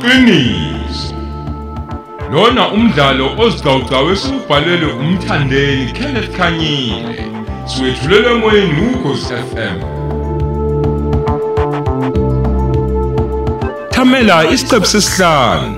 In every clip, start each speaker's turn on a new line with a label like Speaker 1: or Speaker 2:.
Speaker 1: iqiniso. Lona umdlalo ozicawucawu esubhalelwe umthandeni Kenneth Khanyile. Swethulelwe emoyeni ukhosi FM Thamela isiqephu sesihlanu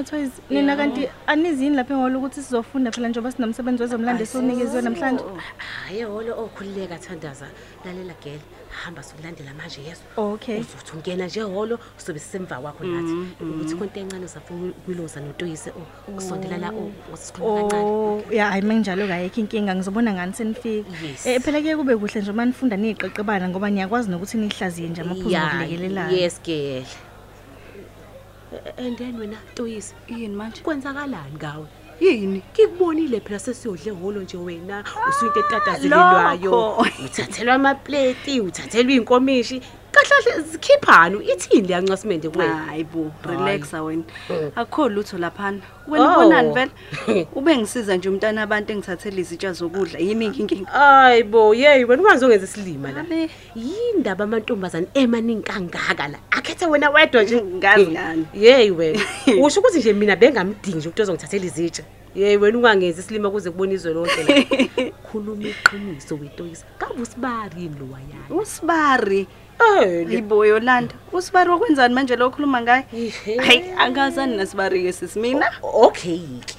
Speaker 2: Yolanda nawe Twice, nina kanti anizini lapha eholo ukuthi sizofunda phela njengoba sinomsebenzi wezomlando esinikezwe namhlanje.
Speaker 3: hayi holo okhululeka thandaza lalela gele hamba sokulandela manje yeso
Speaker 2: Okay.
Speaker 3: uzothi ungena nje holo sobe sisemva kwakho nathi ukuthi konke encane uzafuna ukuyilungisa notoyise ukusondela la wasikhuluma kancane
Speaker 2: Oh, ya hayi menginjalo kayekho inkinga ngizobona ngani senifika.
Speaker 3: Yes.
Speaker 2: Eh phela ke kube kuhle nje manifunda niqeqebana ngoba niyakwazi nokuthi nihlaziye nje amaphuzu
Speaker 3: Ya,
Speaker 2: okulekelelana.
Speaker 3: yes gele and then wena toyise
Speaker 4: yini manje?
Speaker 3: Kwenzakalani ngawe?
Speaker 4: Yini?
Speaker 3: Ngikubonile phela sesiyodle holo nje wena usuyinto etatazelelwayo
Speaker 4: Lokho.
Speaker 3: uthathelwa amapleti uthathelwa iy'nkomishi. Kahle kahle zikhiphani ithini le yancasimende kwena
Speaker 4: hayi bo
Speaker 3: Hayi.
Speaker 4: relaxa wena.
Speaker 3: Mm.
Speaker 4: akukho lutho laphana. Wena
Speaker 3: Oh.
Speaker 4: ubonani vele? Ube ngisiza nje umntana abantu engithathele izitsha zokudla. Yini inkinga
Speaker 3: hayi bo yeyi wena ungazongenza isilima la.
Speaker 4: Abe.
Speaker 3: yindaba amantombazane emaningi kangaka la. Akhethe wena wedwa nje
Speaker 4: Ngazi ngani.
Speaker 3: yeyi wena. Usho ukuthi nje mina bengamdingi nje ukuthi ozongithathela izitsha yeyi wena ungangenzi isilima kuze kubona izwe lonke la. Khuluma iqiniso wetoyisa. Kabe usibari yini lo wayana
Speaker 4: usibari.
Speaker 3: Eh, le-
Speaker 4: yibo yolanda usibari wakwenzani manje lo khuluma ngaye?
Speaker 3: Ihe.
Speaker 4: hayi angazani nasibari-ke sisimina
Speaker 3: okay-ke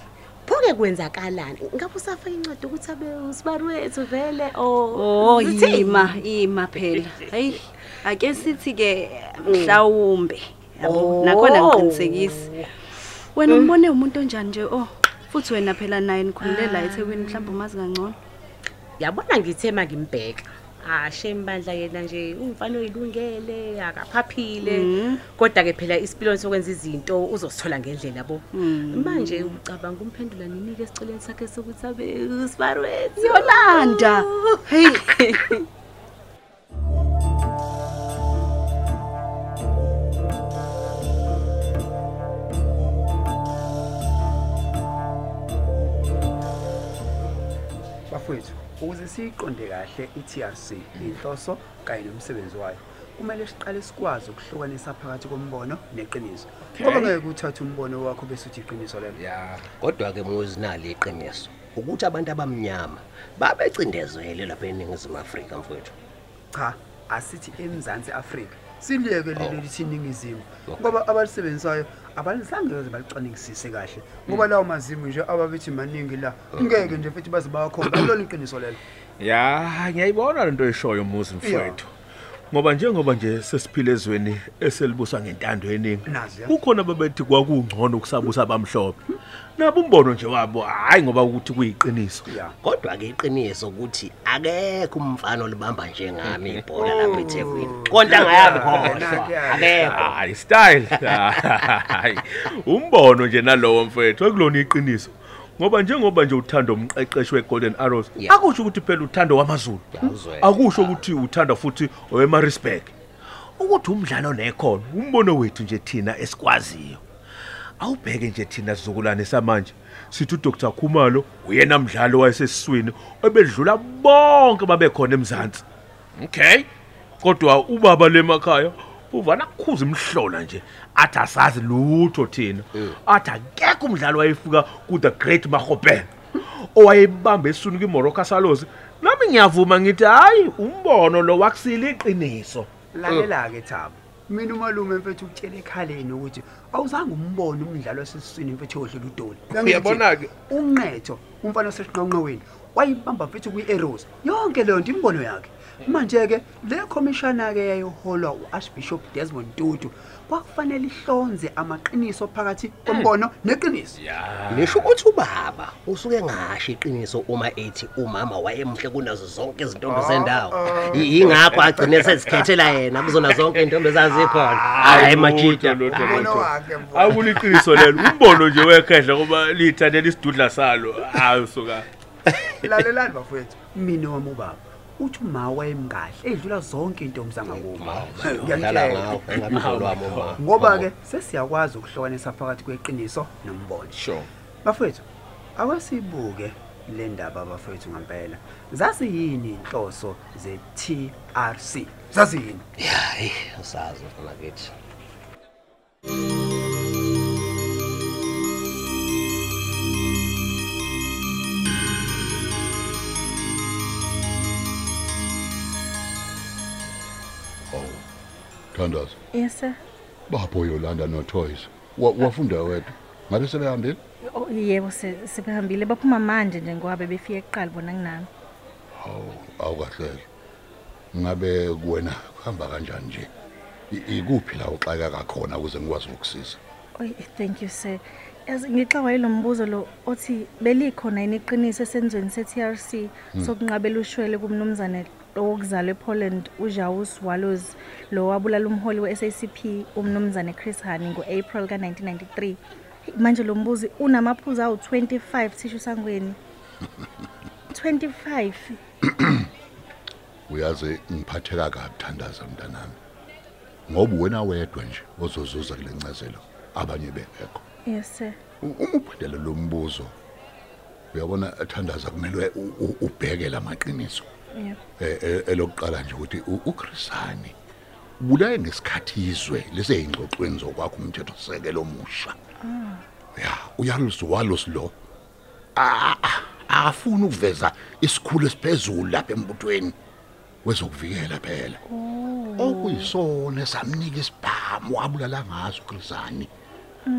Speaker 3: pho-ke kwenzakalani? Ngabe usafaka incwadi ukuthi abe usibari wethu vele?
Speaker 4: Oh
Speaker 3: zithini?
Speaker 4: yima yima phela. Hayi ake sithi-ke mhlawumbe. Yabo
Speaker 3: Oh.
Speaker 4: nakhona ngiqinisekisi wena umbone umuntu onjani nje? Oh futhi wena phela naye nikhulule la ethekwini mhlawumbe umazi kangcono.
Speaker 3: Yabona ngithe ma ngimbheka ashame bandla yena nje umfana oyilungele akaphaphile.
Speaker 4: Mhm.
Speaker 3: kodwa-ke phela isipiloni sokwenza izinto uzosithola ngendlela bo.
Speaker 4: Mhm.
Speaker 3: manje ucabanga umphendula ninike esiceleni sakhe sokuthi abe usibari wethu
Speaker 4: yolanda! Heyi
Speaker 5: bafowethu. Ukuze siyiqonde kahle i-TRC inhloso kanye nomsebenzi wayo. Kumele siqale sikwazi ukuhlukanisa phakathi kombono neqiniso. Ngoba ngeke uthathe umbono wakho bese uthi iqiniso lelo
Speaker 6: ya kodwa-ke muzinali iqiniso. Ukuthi abantu abamnyama babecindezele lapha eningizimu afrika mfowethu.
Speaker 5: Cha asithi emzansi afrika. Siliyeke lelo lithi iningizimu. Ngoba abalisebenzisayo abalizange baze balicaningisise kahle ngoba lawo mazimu nje ababethi maningi la ngeke nje futhi baze bawakhomba lolo iqiniso lelo.
Speaker 7: Ya ngiyayibona lento eshoyo muzi mfowethu. Ngoba njengoba nje sesiphila ezweni eselibuswa ngentando eningi
Speaker 5: Nazi, ya.
Speaker 7: kukhona babethi kwakungcono ukusabusa abamhlophe. Nabo umbono nje wabo hayi ngoba ukuthi kuyiqiniso.
Speaker 5: Ya.
Speaker 6: Kodwa-ke iqiniso ukuthi akekho umfana olibamba njengami ibhola lapha ethekwini konta ngayabi khohlwa
Speaker 5: Nanti-ke.
Speaker 6: akekho.
Speaker 7: Hayi style. Hayi umbono nje nalowo mfowethu ekulona iqiniso. Ngoba njengoba nje uthando umqeqeshi we-golden arrows
Speaker 6: Yeah.
Speaker 7: akusho ukuthi phela uthando wamazulu.
Speaker 6: Yawuzwela.
Speaker 7: akusho ukuthi uthanda futhi owemarisburg ukuthi umdlalo nekhono umbono wethu nje thina esikwaziyo awubheke nje thina sizukulwane samanje sithi udr. Khumalo uyena mdlalo wayesesiswini obedlula bonke babekhona emzansi. Okay. Kodwa ubaba lemakhaya uvana kukhuza imhlola nje athi asazi lutho thina. Athi akekho umdlalo wayefika ku-the great mahobela owayebamba esiswini kwimoroka salosi nami ngiyavuma ngithi hhayi umbono lo wakusila iqiniso.
Speaker 5: Lalela-ke thabo. Mina umalume mfethu ukutshela ekhaleni ukuthi awuzange umbone umdlalo wasesiswini mfethu yodlula udoli
Speaker 7: Uyabona-ke.
Speaker 5: unqetho umfana osesinqonqweni wayibamba mfethu kwi-eros. Yonke leyo nto imbono yakhe. Manje-ke le khomishana-ke yayiholwa u-archbishop desmond tutu kwakufanele ihlonze amaqiniso phakathi kombono neqiniso.
Speaker 6: Nisho ukuthi ubaba usuke ngasho iqiniso uma ethi umama wayemhle kunazo zonke izintombi zendawo. I- yingakho agcine sezikhethela yena kuzona zonke iy'ntombi ezazikhona hayi majida
Speaker 7: Lutho, lutho,
Speaker 5: Umbono
Speaker 7: lutho.
Speaker 5: wakhe, mfowethu.
Speaker 7: akuliqiniso lelo. Umbono nje wekhehla ngoba liyithandela isidudla salo. Hayi usuka.
Speaker 5: Lalelani bafowethu mina wami ubaba uthi uma wayemkahle edlula zonke iy'ntombi zangakuma
Speaker 6: dlala ngawo engamdlalo wami uma
Speaker 5: ngoba-ke sesiyakwazi ukuhlukanisa phakathi kweqiniso nombono.
Speaker 7: Sure.
Speaker 5: Bafowethu awasibuke le ndaba bafethu ngempela zazi yini inhloso ze-TRC zazi yini
Speaker 6: hayi usazi mfana kithi.
Speaker 8: Thandaza
Speaker 2: yes sir.
Speaker 8: Bapho Yolanda no Toys Wa- wafunda wedwa? Ngabe sebehambile?
Speaker 2: Oh, yebo se- sebehambile. Baphuma manje nje ngoba befike kuqala bona kunami
Speaker 8: hawu awukahlele ngabe kuwena kuhamba kanjani nje? I- ikuphi la uxaka khona ukuze ngikwazi ukusiza
Speaker 2: oy thank you sir. Yazi ngixawa yilo mbuzo lo othi belikhona yini iqiniso esenzweni se-TRC sokunqabela ushwele kumnumzane owokuzalwa ePoland uJaus Wallows lo wabulala umholi we-SACP umnumzane Chris Hani ngo-April ka-1993 Hey, manje lo mbuzi unamaphuzu awu-25 thishu sangweni 25
Speaker 8: uyazi ngiphatheka kabi thandaza mntanami. Ngoba wena wedwa nje ozozuza kule ncazelo abanye bengekho.
Speaker 2: Yes sir.
Speaker 8: U- uma ubhedela lo mbuzo uyabona thandaza kumele u- u- ubheke lamaqiniso
Speaker 2: yep
Speaker 8: Eh, eh, elokuqala nje ukuthi uChrisani ubulaye ngesikhathi izwe liseyingxoxweni zokwakho umthetho sisekelo omusha ya uyaluzwalos lo Ah, ah, akafuni ukuveza isikhulu esiphezulu lapha embuthweni wezokuvikela phela. Okuyisona samnika isibhamu abulala ngaso uChrisani.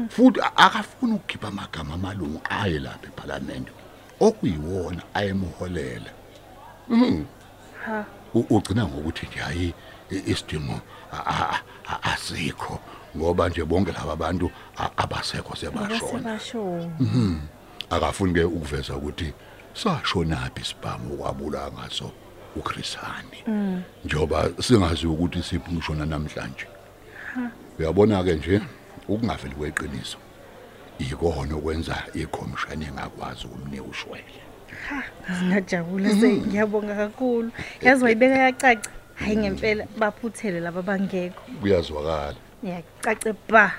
Speaker 8: Futhi a- akafuni ukukhipha amagama amalungu aye lapha eParliament okuyiwona ayemuholela
Speaker 2: ha.
Speaker 8: Ugcina ngokuthi nje hayi isidingo asikho ngoba nje bonke laba bantu abasekho sebashona.
Speaker 2: Basebasho
Speaker 8: akafuni ke ukuveza ukuthi sashonaphi isibhamu okwabula ngaso uChrisani. Njoba singazi ukuthi siphi ngishona namhlanje. Uyabona ke nje ukungaveli kweqiniso ikona okwenza ikhomishani engakwazi ukumnika ushwele
Speaker 2: ngajabula sengiyabonga kakhulu. Yazi wayibeka yacaca hayi ngempela baphuthele laba bangekho
Speaker 8: kuyazwakala.
Speaker 2: Yacace ba.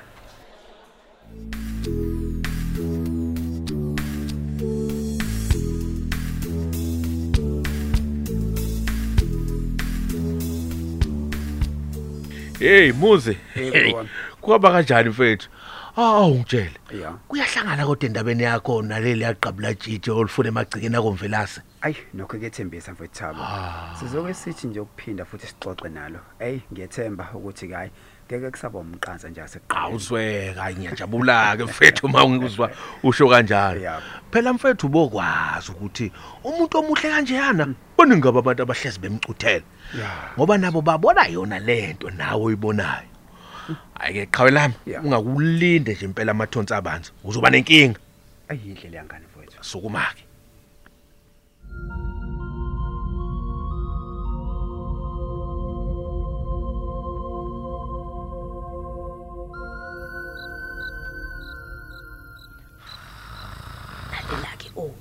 Speaker 7: Hey muzi
Speaker 5: Hey,
Speaker 7: Hey,
Speaker 5: bro.
Speaker 7: kwaba kanjani mfethu? Awu ngitshela
Speaker 5: ya.
Speaker 7: Kuyahlangana kodwa endabeni yakho naleli yaqabula tshitshi olufuna emagcikeni akomvelase.
Speaker 5: Ayi nokho kuyethembisa mfethu thabo sizoke sithi nje ukuphinda futhi sixoxe nalo. Eyi ngiyethemba ukuthi kayi ngeke kusaba umqansa nje asekuqala
Speaker 7: awuzweka ngiyajabula ke mfethu uma ngikuzwa usho kanjalo. Phela mfethu bokwazi ukuthi umuntu omuhle kanjeyana boningi ngaba abantu abahlezi bemcuthela. Ngoba nabo babona yona lento nawe uyibonayo. Ayike qhawe lami
Speaker 5: Yeah.
Speaker 7: ungakulinde nje impela amathonsi abanzi uzoba nenkinga.
Speaker 5: Ayindlela yangane mfethu
Speaker 7: sukumake.
Speaker 3: Lalela-ke o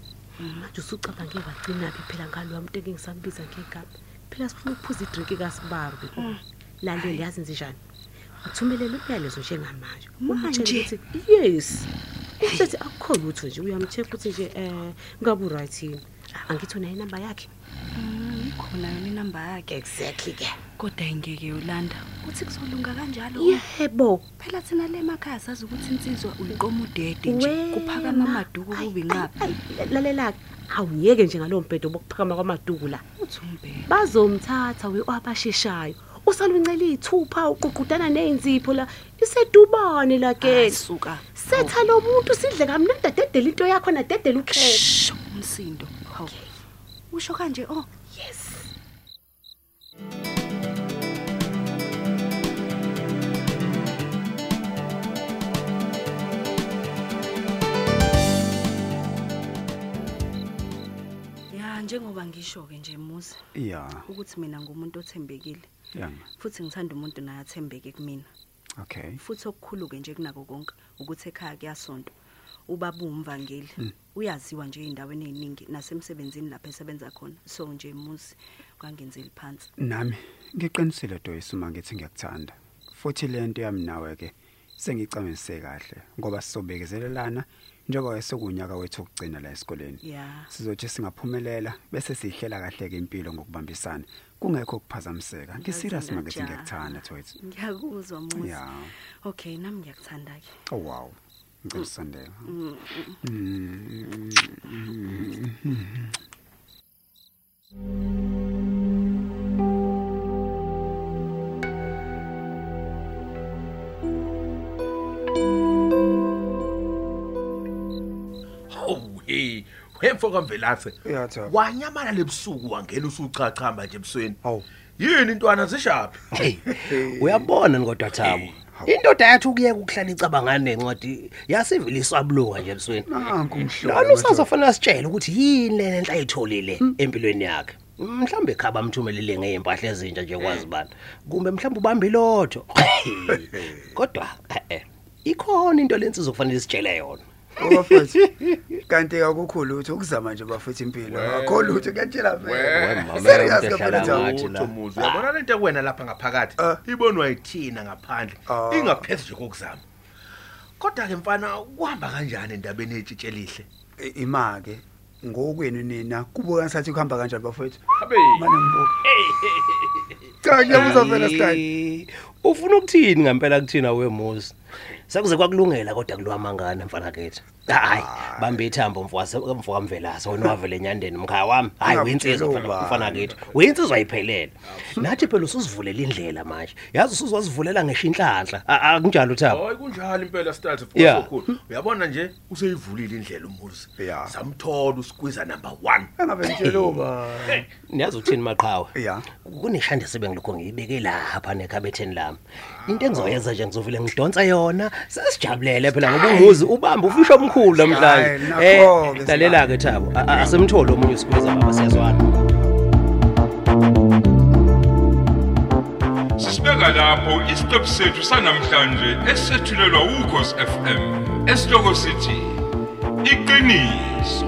Speaker 3: manje usucabange wagcinaphi phela ngalo wami into engisambiza ngegama. Phela sifuna ukuphuza idrinki kasibaru-ke o lalela yazi nzenjani ngithumelele umyalezo njengamanje.
Speaker 4: Manje?
Speaker 3: Umtshele ukuthi yes. Usethi akukho lutho nje uyamcheck ukuthi nje um ngabe uright yini. Angithi unayo inamba yakhe?
Speaker 4: Ikhona yona inamba yakhe.
Speaker 3: Exactly-ke
Speaker 4: kodwa ingeke yolanda uthi kuzolunga kanjalo?
Speaker 3: Yebo.
Speaker 4: Phela thina le emakhaya sazi ukuthi insizwa uyiqoma udede nje. Kuphakama amaduku kubi inqaphi
Speaker 3: lalela awuyeke nje ngalowo mbhedo bokuphakama kwamaduku la.
Speaker 4: Uthi umbheke
Speaker 3: bazomthatha we-abasheshayo usaluncela iy'thupha uququdana ney'nzipho la. Isedubane lakeni
Speaker 4: suka.
Speaker 3: Setha lo muntu sidle kamnandi adedele into yakho nadedele ukhehle
Speaker 4: Shh, umsindo. Hawu. Usho kanje oh.
Speaker 3: Yes.
Speaker 4: Njengoba ngisho-ke nje muzi
Speaker 5: ya
Speaker 4: ukuthi mina ngumuntu othembekile.
Speaker 5: Ya
Speaker 4: futhi ngithanda umuntu naye athembeke kumina.
Speaker 5: Okay.
Speaker 4: Futhi okukhulu-ke nje kunako konke ukuthi ekhaya kuyasonto. Ubaba uwumvangeli uyaziwa nje ey'ndaweni ey'ningi nasemsebenzini lapho esebenza khona. So nje muzi kwangenzeli phansi.
Speaker 5: Nami ngiqinisile Doyce uma ngithi ngiyakuthanda. Futhi lento yami nawe ke sengicamisise kahle ngoba sizobekezelelana njengoba sekunyaka wethu okugcina la esikoleni.
Speaker 4: Ya
Speaker 5: sizothi singaphumelela bese sihlela kahle ke impilo ngokubambisana. Kungekho ukuphazamiseka. Ngiserious
Speaker 4: Yazi
Speaker 5: makithi
Speaker 4: ngajaha.
Speaker 5: ngiyakuthanda twethu
Speaker 4: ngiyakuzwa muzi
Speaker 5: ya
Speaker 4: okay nami ngiyakuthanda ke
Speaker 5: oh wow. Ngicela usondela
Speaker 7: Hawu hey, wemfoka mvelathe.
Speaker 5: Ya, Thabo.
Speaker 7: Wanyamala lebusuku wangena usuchachamba nje ebusweni.
Speaker 5: Hawu.
Speaker 7: Yini intwana zishaphi?
Speaker 6: Hey, uyabona ngodwa Thabo. Indoda yathi ukuyeka ukuhlala icabangane nencwadi yasiviliswa bulunga nje ebusweni.
Speaker 5: nanku umhlobo
Speaker 6: Lona usazofanele sitshele ukuthi yini lena enhla ayitholile empilweni yakhe. Mhlambe ekhaba mthumelele ngeimpahla ezintsha nje kwazi bani. Kumbe mhlambe ubamba ilotho. Kodwa eh eh ikhona into lensizo kufanele sitshele yona.
Speaker 5: Bafethu kanti akukhulu ukuthi ukuzama nje bafethu impilo akho lutho kuyatshela
Speaker 6: mama,
Speaker 5: serious
Speaker 6: umuntu
Speaker 5: kaphela
Speaker 6: ehlala
Speaker 5: Thabo.
Speaker 6: ngathi.
Speaker 7: Utho muzi. Yabona lento kuwena lapha ngaphakathi.
Speaker 5: Ah.
Speaker 7: Ibonwa yithina ngaphandle.
Speaker 5: Ah.
Speaker 7: Ingaphezu nje kokuzama. Kodwa ke mfana kuhamba kanjani endabeni etshitshe lihle?
Speaker 5: Imake ngokwenu nina kubuka ngathi kuhamba kanjani
Speaker 7: Habe.
Speaker 5: manje ngibuka cha ngiyabuza phela sky
Speaker 6: Eh, Ufuna ukuthini ngempela kuthina wemuzi? Sekuze kwakulungela kodwa kulwamangana mfana kethu. Hayi, bambe ithambo mfowase mfoka mvelasa wena wavele enyandeni mkhaya wami. Hayi uyinsizwa mfana
Speaker 5: Ungabutshela
Speaker 6: mfana
Speaker 5: ubani.
Speaker 6: kethu. Uyinsizwa ayiphelele. Nathi phela usuzivulela indlela manje. Yazi usuzivulela ngisho inhlanhla. A- Akunjalo uthabo.
Speaker 7: Hayi kunjalo impela start
Speaker 6: Yeah.
Speaker 7: futhi Uyabona nje useyivulile indlela umuzi.
Speaker 5: Yeah.
Speaker 7: Samthola usigwiza number 1.
Speaker 5: engabe ngitshela uba
Speaker 6: Niyazi uthini maqhawe?
Speaker 5: ya
Speaker 6: kuneshande sibe ngilokho ngiyibeke lapha nekhabetheni lami into engizoyenza nje ngizovile ngidonsa yona sesijabulele phela ngoba umuzi ubamba ufisha omkhulu
Speaker 5: Hayi,
Speaker 6: namhlanje
Speaker 5: nakho-ke,
Speaker 6: lalela ke thabo a- a- asemtholo omunye usigwiza baba siyazwana
Speaker 1: Sisibeka lapho isiqephu sethu sanamhlanje esethulelwa ukhosi FM. Esihloko sithi iqiniso.